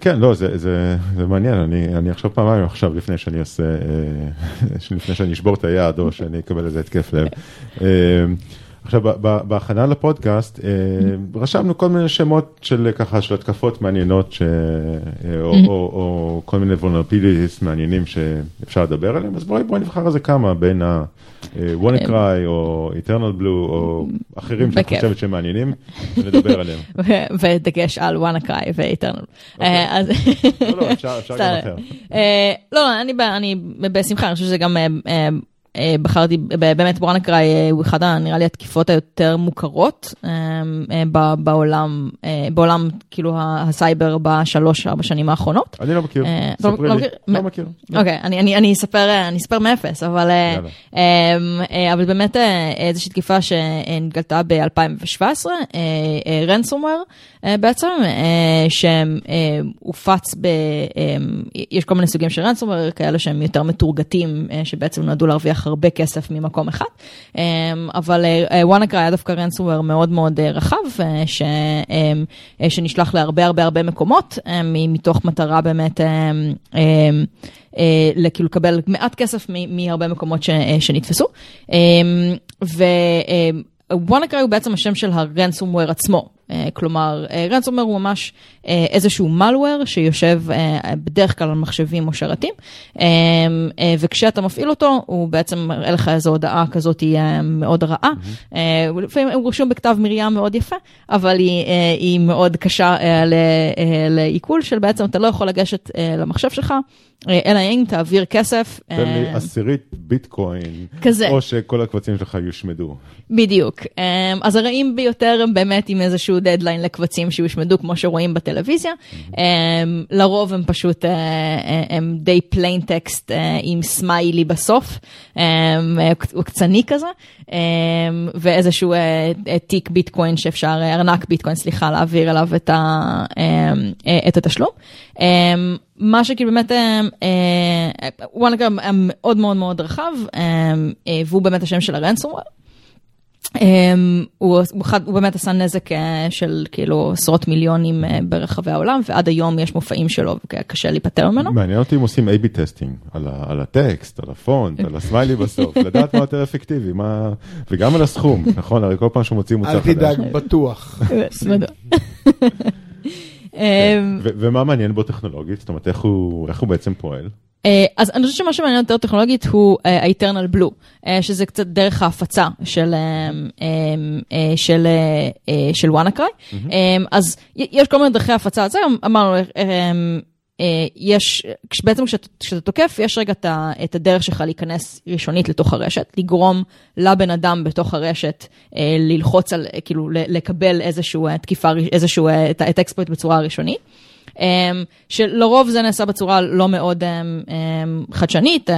כן, לא, זה מעניין, אני עכשיו פעמיים עכשיו, לפני שאני עושה, לפני שאני אשבור את היד, או שאני אקבל איזה התקף לב. עכשיו, בהכנה לפודקאסט, רשמנו כל מיני שמות של ככה, של התקפות מעניינות, או כל מיני vulnerabilities מעניינים שאפשר לדבר עליהם, אז בואי נבחר איזה כמה בין ה-WannaCry או Eternal Blue או אחרים שאת חושבת שהם מעניינים, ונדבר עליהם. ודגש על WannaCry ו-Eternal. לא, לא, אפשר גם אחר. לא, אני בשמחה, אני חושב שזה גם... בחרתי, באמת וואנקראי הוא אחד, נראה לי, התקיפות היותר מוכרות בעולם, בעולם כאילו הסייבר בשלוש, ארבע שנים האחרונות. אני לא מכיר, ספרי לי, לא מכיר. אוקיי, אני אספר מאפס, אבל באמת איזושהי תקיפה שנתגלתה ב-2017, ransomware בעצם, שהופץ ב... יש כל מיני סוגים של ransomware, כאלה שהם יותר מתורגטים, שבעצם נועדו להרוויח הרבה כסף ממקום אחד, אבל וואנקרה היה דווקא רנסומוור מאוד מאוד רחב, ש, שנשלח להרבה הרבה הרבה מקומות, מתוך מטרה באמת כאילו לקבל מעט כסף מהרבה מקומות שנתפסו. וואנקרה הוא בעצם השם של הרנסומוור עצמו. כלומר, רנסומר הוא ממש איזשהו malware שיושב בדרך כלל על מחשבים או שרתים, וכשאתה מפעיל אותו, הוא בעצם מראה לך איזו הודעה כזאת מאוד רעה. לפעמים הוא רשום בכתב מרים מאוד יפה, אבל היא, היא מאוד קשה לעיכול של בעצם אתה לא יכול לגשת למחשב שלך. אלא אם תעביר כסף. תן לי עשירית ביטקוין, כזה. או שכל הקבצים שלך יושמדו. בדיוק. אז הרעים ביותר הם באמת עם איזשהו דדליין לקבצים שיושמדו, כמו שרואים בטלוויזיה. לרוב הם פשוט, הם די plain text עם סמיילי בסוף, עוקצני כזה, ואיזשהו תיק ביטקוין שאפשר, ארנק ביטקוין, סליחה, להעביר אליו את התשלום. מה שכאילו באמת, וואנקה מאוד מאוד מאוד רחב, והוא באמת השם של ה ransomware. הוא, הוא באמת עשה נזק של כאילו עשרות מיליונים ברחבי העולם, ועד היום יש מופעים שלו, וקשה להיפטר ממנו. מעניין אותי אם עושים A-B testing, על, על הטקסט, על הפונט, על הסמיילי בסוף, לדעת מה יותר אפקטיבי, מה... וגם על הסכום, נכון? הרי כל פעם מוציא מוצר חדש. אל תדאג, בטוח. ומה מעניין בו טכנולוגית? זאת אומרת, איך הוא, איך הוא בעצם פועל? אז אני חושבת שמה שמעניין יותר טכנולוגית הוא ה-Eternal Blue, שזה קצת דרך ההפצה של, של, של WannaCry. אז יש כל מיני דרכי הפצה, זה אמרנו, יש, בעצם כשאתה תוקף, יש רגע את הדרך שלך להיכנס ראשונית לתוך הרשת, לגרום לבן אדם בתוך הרשת ללחוץ על, כאילו לקבל איזשהו תקיפה, איזשהו, את האקספויט בצורה ראשונית. שלרוב זה נעשה בצורה לא מאוד חדשנית,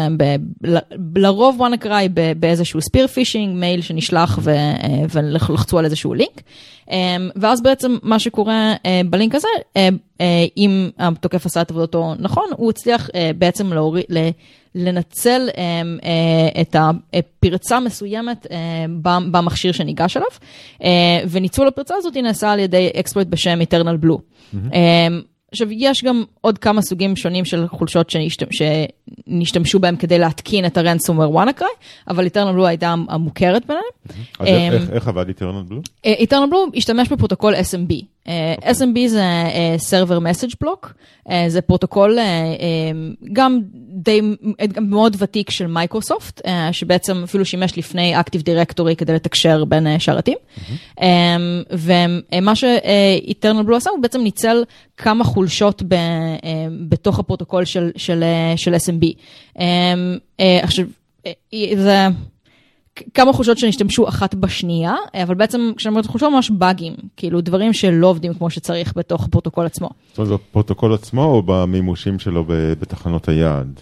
לרוב WannaCry באיזשהו spear phishing, מייל שנשלח ולחצו על איזשהו לינק. ואז בעצם מה שקורה בלינק הזה, אם התוקף עשה את עבודתו נכון, הוא הצליח בעצם להוריד, לנצל את הפרצה מסוימת במכשיר שניגש אליו, וניצול הפרצה הזאת נעשה על ידי exploit בשם Eternal Blue. עכשיו, יש גם עוד כמה סוגים שונים של חולשות שנשתמשו בהם כדי להתקין את ה-ransomware WannaCry, אבל Eternal Blue הייתה המוכרת ביניהם. אז איך עבד Eternal Blue? Eternal Blue השתמש בפרוטוקול SMB. SMB זה Server Message Block, זה פרוטוקול גם די מאוד ותיק של מייקרוסופט, שבעצם אפילו שימש לפני Active Directory כדי לתקשר בין שרתים. ומה ש-Eternal Blue עשה, הוא בעצם ניצל כמה חולשות בתוך הפרוטוקול של SMB. עכשיו, זה... כמה חולשות שנשתמשו אחת בשנייה, אבל בעצם כשאני אומרת חולשות ממש באגים, כאילו דברים שלא עובדים כמו שצריך בתוך הפרוטוקול עצמו. זאת אומרת, בפרוטוקול עצמו או במימושים שלו בתחנות היעד?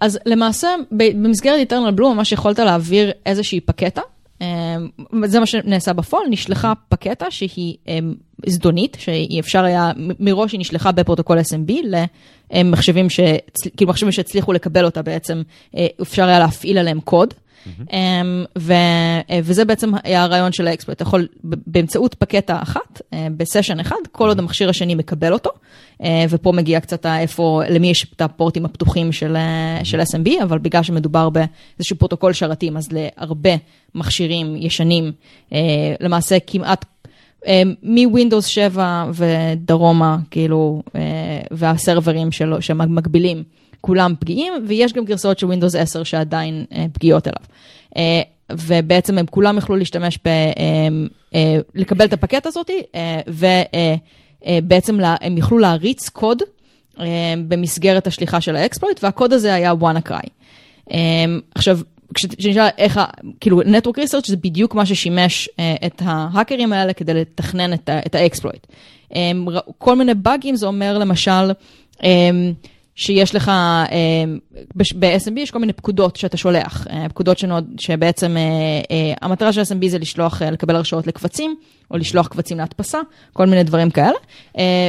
אז למעשה, במסגרת Eternal Blue ממש יכולת להעביר איזושהי פקטה. זה מה שנעשה בפועל, נשלחה פקטה שהיא זדונית, שאי אפשר היה, מראש היא נשלחה בפרוטוקול SMB למחשבים כאילו מחשבים שהצליחו לקבל אותה בעצם, אפשר היה להפעיל עליהם קוד. אמ-המ. ו, וזה בעצם היה הרעיון של ה exploit, אתה יכול באמצעות פקטה אחת, ב session אחד, כל עוד המכשיר השני מקבל אותו, ופה מגיע קצת איפה, למי יש את הפורטים הפתוחים של. של SMB, אבל בגלל שמדובר באיזשהו פרוטוקול שרתים, אז להרבה מכשירים ישנים, למעשה כמעט מווינדוס 7 ודרומה, כאילו, והסרברים שלו, שמגבילים. כולם פגיעים, ויש גם גרסאות של Windows 10 שעדיין פגיעות אליו. ובעצם הם כולם יכלו להשתמש ב... לקבל את הפקט הזאת, ובעצם הם יכלו להריץ קוד במסגרת השליחה של האקספלויט, והקוד הזה היה WannaCry. עכשיו, כשנשאל איך, כאילו, Network Research זה בדיוק מה ששימש את ההאקרים האלה כדי לתכנן את ה exploit. כל מיני באגים, זה אומר למשל, שיש לך, ב-SMB יש כל מיני פקודות שאתה שולח, פקודות שנוד, שבעצם המטרה של SMB זה לשלוח, לקבל הרשאות לקבצים, או לשלוח קבצים להדפסה, כל מיני דברים כאלה,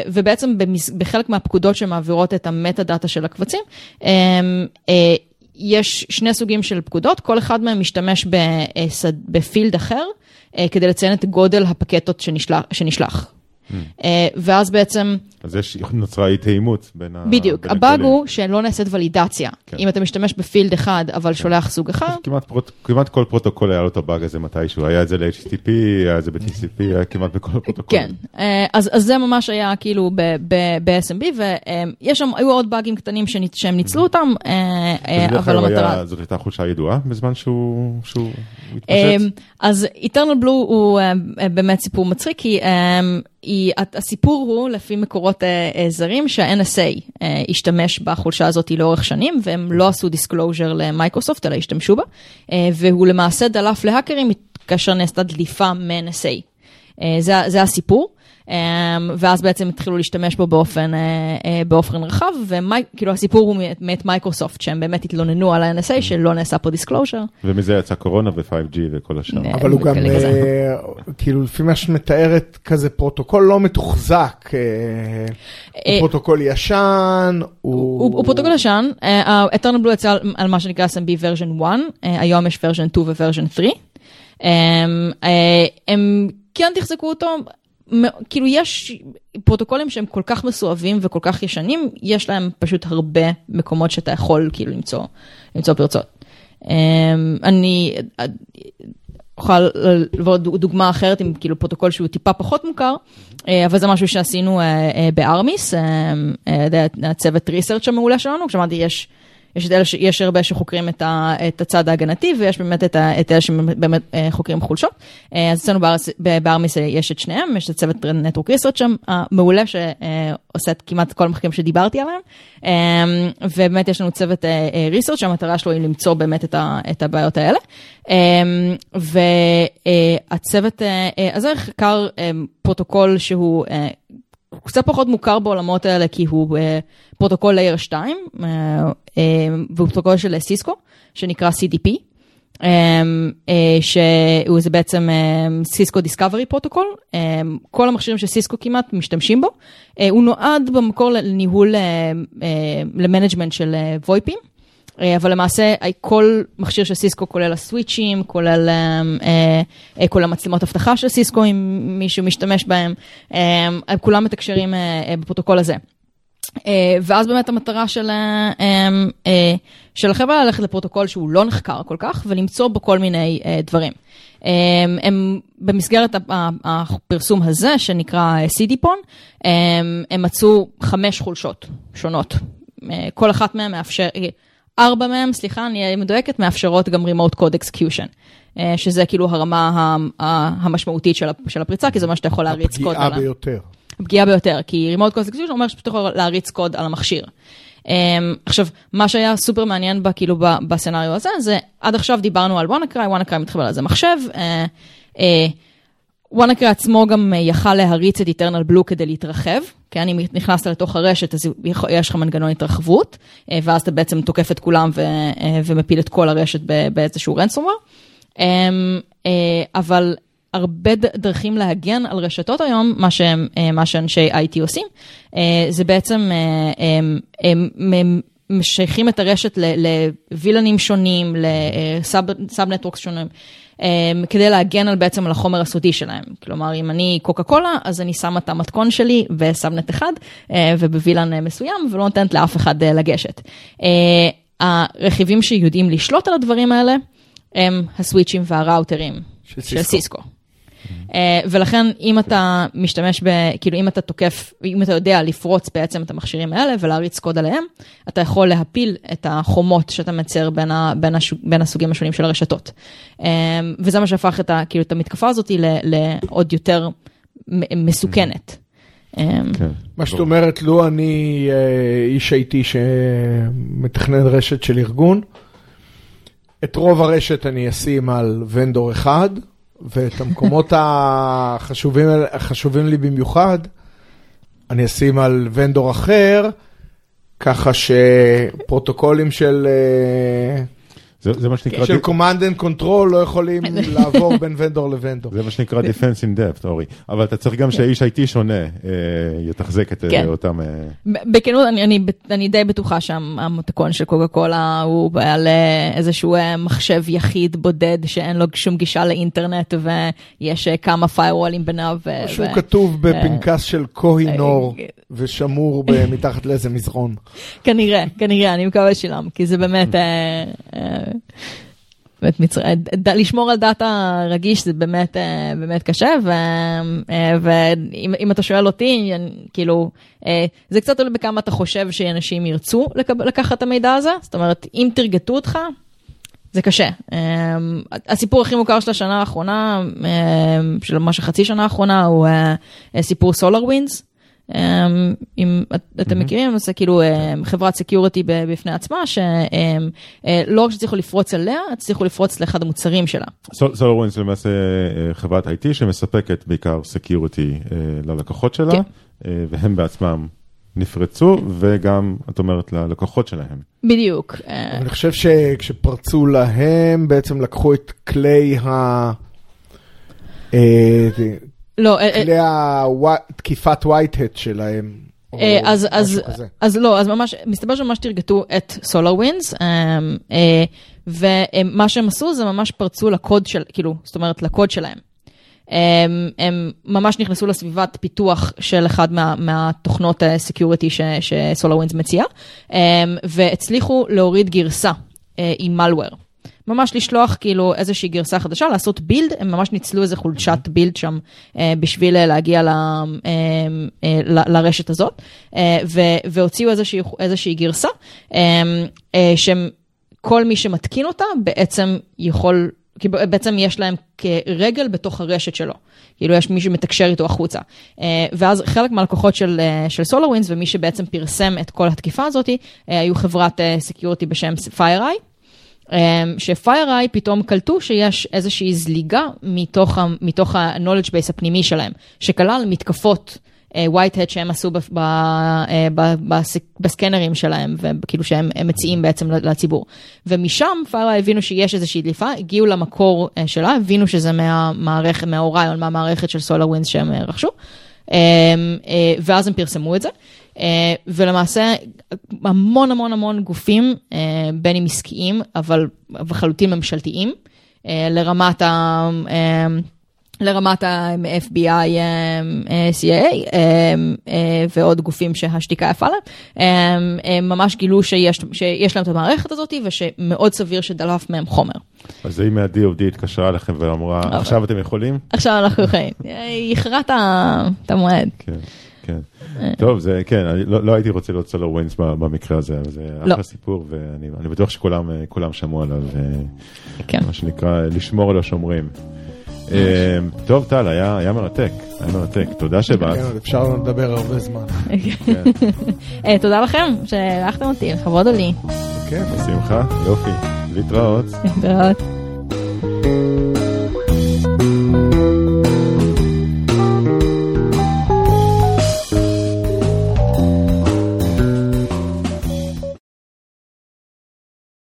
ובעצם בחלק מהפקודות שמעבירות את ה metadata של הקבצים, יש שני סוגים של פקודות, כל אחד מהם משתמש ב field אחר, כדי לציין את גודל הפקטות שנשלח. ואז בעצם... אז יש, נוצרה אי תאימות בין ה... בדיוק, הבאג הוא שלא נעשית ולידציה. כן. אם אתה משתמש ב field אחד, אבל כן. שולח סוג אחר. כמעט, כל פרוטוקול היה לו את הבאג הזה מתישהו, היה את זה ל-HTTP, היה את זה ב-TCP, היה כמעט בכל הפרוטוקול. כן, אז, אז זה ממש היה כאילו ב-SMB, ויש שם, היו עוד באגים קטנים שהם ניצלו אותם, אבל המטרה... זאת הייתה חולשה ידועה בזמן שהוא, שהוא התפשט? אז Eternal Blue הוא באמת סיפור מצחיק, כי היא, הסיפור הוא, לפי מקורות uh, זרים, שה-NSA uh, השתמש בחולשה הזאת לאורך שנים, והם לא עשו disclosure ל Microsoft, אלא השתמשו בה, uh, והוא למעשה דלף להאקרים כאשר נעשתה דליפה מ-NSA. Uh, זה, זה הסיפור. אמ, ואז בעצם התחילו להשתמש בו באופן, אה, אה, באופן רחב, וכאילו הסיפור הוא מאת מייקרוסופט, שהם באמת התלוננו על ה-NSA. שלא נעשה פה disclosure. ומזה יצא קורונה ו-5G וכל השאר. אה, אבל הוא גם, כאילו לפי מה שאת מתארת, כזה פרוטוקול לא מתוחזק, הוא פרוטוקול ישן, הוא... הוא פרוטוקול ישן, ה-Eternal Blue יצא על מה שנקרא SMB version 1, היום יש version 2 ו-version 3. הם כן תחזקו אותו, כאילו יש פרוטוקולים שהם כל כך מסואבים וכל כך ישנים, יש להם פשוט הרבה מקומות שאתה יכול כאילו למצוא, למצוא פרצות. אמ, אני אוכל להביא דוגמה אחרת עם כאילו פרוטוקול שהוא טיפה פחות מוכר, אה, אבל זה משהו שעשינו אה, אה, ב Armis, הצוות research המעולה שלנו, כשאמרתי יש... יש, את אלה ש... יש הרבה שחוקרים את, ה... את הצד ההגנתי, ויש באמת את, ה... את אלה שבאמת אה, חוקרים חולשות. אה, אז אצלנו ב Armis יש את שניהם, יש את הצוות network research שם, המעולה שעושה את כמעט כל המחקרים שדיברתי עליהם, אה, ובאמת יש לנו צוות research שהמטרה שלו היא למצוא באמת את, ה... את הבעיות האלה. והצוות הזה חקר פרוטוקול שהוא הוא קצת פחות מוכר בעולמות האלה כי הוא uh, פרוטוקול layer 2, uh, uh, והוא פרוטוקול של סיסקו, שנקרא CDP, um, uh, שהוא זה בעצם Cisco Discovery Protocol, כל המכשירים של סיסקו כמעט משתמשים בו, uh, הוא נועד במקור לניהול, uh, uh, ל management של VoIP ים. אה, אבל למעשה כל מכשיר של סיסקו כולל הסוויצ'ים, כולל, אה, אה, כל המצלמות אבטחה של סיסקו, אם מישהו משתמש בהם, כולם מתקשרים בפרוטוקול הזה. ואז באמת המטרה של, של החברה ללכת לפרוטוקול שהוא לא נחקר כל כך, ולמצוא בו כל מיני דברים. הם במסגרת הפרסום הזה, שנקרא CDPON, הם מצאו חמש חולשות שונות. כל אחת מהן מאפשר... ארבע מהם, סליחה, אני מדויקת, מאפשרות גם Remote Code Execution, אה, שזה כאילו הרמה המשמעותית של הפריצה, כי זה מה שאתה יכול להריץ קוד. הפגיעה ביותר. הפגיעה ביותר, כי Remote Code Execution אומר שאתה יכול להריץ קוד על המכשיר. Um, עכשיו, מה שהיה סופר מעניין בה, כאילו בסצנריו הזה, זה עד עכשיו דיברנו על וואנקריי, וואנקריי מתחבר לזה מחשב. Uh, uh, וואנקרי עצמו גם אה, יכל להריץ את איטרנל בלו כדי להתרחב, כי אני נכנסת לתוך הרשת, אז יש לך מנגנון התרחבות, אה, ואז אתה בעצם תוקף את כולם ו, אה, ומפיל את כל הרשת באיזשהו רנסומר. אמ, אבל הרבה דרכים להגן על רשתות היום, מה, שהם, מה שאנשי IT עושים, זה בעצם הם, הם, הם משייכים את הרשת לווילנים שונים, לסאב נטוורקס שונים. אמ, כדי להגן על בעצם על החומר הסודי שלהם. כלומר, אם אני קוקה קולה, אז אני שמה את המתכון שלי וסאבנט אחד אה, ובווילן אה, מסוים, ולא נותנת לאף אחד אה, לגשת. הרכיבים שיודעים לשלוט על הדברים האלה הם הסוויצ'ים והראוטרים של, של סיסקו. אה, ולכן אם אתה משתמש ב... כאילו אם אתה תוקף, אם אתה יודע לפרוץ בעצם את המכשירים האלה ולהריץ קוד עליהם, אתה יכול להפיל את החומות שאתה מצייר בין, ה, בין, השוג, בין הסוגים השונים של הרשתות. אה, וזה מה שהפך את, ה, כאילו, את המתקפה הזאת לעוד יותר מסוכנת. אה, כן. מה שאת אומרת, לו אני איש הייתי שמתכנן רשת של ארגון, את רוב הרשת אני אשים על ונדור אחד, ואת המקומות החשובים, החשובים לי במיוחד, אני אשים על ונדור אחר, ככה שפרוטוקולים של... זה, זה מה שנקרא... של command and control לא יכולים לעבור בין ונדור לוונדור. זה מה שנקרא defense in depth, אורי. אבל אתה צריך גם כן. שהאיש IT שונה אה, יתחזק את אה, כן. אותם... אה, בכנות, אני, אני, אני די בטוחה שהמותקון של קוקה קולה הוא על איזשהו מחשב יחיד בודד שאין לו שום גישה לאינטרנט ויש כמה firewallים ביניו. משהו ו... כתוב בפנקס של כהינור ושמור מתחת לאיזה מזרון. כנראה, כנראה, אני מקווה שלם, כי זה באמת... באמת מצר... לשמור על דאטה רגיש זה באמת, אה, באמת קשה, אה, ואם אתה שואל אותי, כאילו, אה, זה קצת תלוי בכמה אתה חושב שאנשים ירצו לקחת את המידע הזה, זאת אומרת, אם תרגטו אותך, זה קשה. הסיפור הכי מוכר של השנה האחרונה, של ממש החצי שנה האחרונה, הוא SolarWinds. Um, אם את, אתם מכירים, זה כאילו um, חברת security בפני עצמה, שלא uh, רק שהצליחו לפרוץ אליה, הצליחו לפרוץ לאחד המוצרים שלה. SolarWinds למעשה חברת IT שמספקת בעיקר security uh, ללקוחות שלה, כן. והם בעצמם נפרצו, וגם, את אומרת, ללקוחות שלהם. בדיוק. אני חושב שכשפרצו להם, בעצם לקחו את כלי ה... לא, כלי התקיפת white-hat שלהם. אז, אז, אז לא, אז ממש, מסתבר שממש תרגטו את SolarWinds, ומה שהם עשו זה ממש פרצו לקוד של, כאילו, זאת אומרת, לקוד שלהם. הם, הם ממש נכנסו לסביבת פיתוח של אחד מה, מהתוכנות ה security ש SolarWinds מציע, והצליחו להוריד גרסה עם malware. ממש לשלוח כאילו איזושהי גרסה חדשה, לעשות build, הם ממש ניצלו איזה חולשת build שם בשביל להגיע ל, ל, לרשת הזאת, והוציאו איזושהי, איזושהי גרסה, שכל מי שמתקין אותה בעצם יכול כי בעצם יש להם כרגל בתוך הרשת שלו. כאילו יש מי שמתקשר איתו החוצה. ואז חלק מהלקוחות של, של SolarWinds ומי שבעצם פרסם את כל התקיפה הזאת, היו חברת סקיורטי בשם FireEye. ש-FireEye פתאום קלטו שיש איזושהי זליגה מתוך ה-knowledge base הפנימי שלהם, שכלל מתקפות. white hat שהם עשו בסקנרים שלהם, וכאילו שהם מציעים בעצם לציבור. ומשם פארה הבינו שיש איזושהי דליפה, הגיעו למקור שלה, הבינו שזה מהמערכת, מהאוריון, מהמערכת של סולר ווינס שהם רכשו, ואז הם פרסמו את זה. ולמעשה המון המון המון גופים, בין אם עסקיים, אבל לחלוטין ממשלתיים, לרמת ה... לרמת ה-FBI, CIA ועוד גופים שהשתיקה יפה להם, הם ממש גילו שיש, שיש להם את המערכת הזאת ושמאוד סביר שדלף מהם חומר. אז אם ה-DOD התקשרה אליכם ואמרה, עכשיו אתם יכולים? עכשיו אנחנו יכולים, היא איחרה את המועד. כן. כן, טוב, זה כן, אני לא, לא הייתי רוצה להיות סולר ווינס במקרה הזה, זה לא. אחלה סיפור ואני בטוח שכולם שמעו עליו, כן. מה שנקרא לשמור על השומרים. טוב, טל, היה מרתק, היה מרתק, תודה שבאת. כן, אפשר לדבר הרבה זמן. אה, תודה לכם שאירחתם אותי, לכבוד הוא לי. כן, בשמחה, יופי, להתראות. להתראות.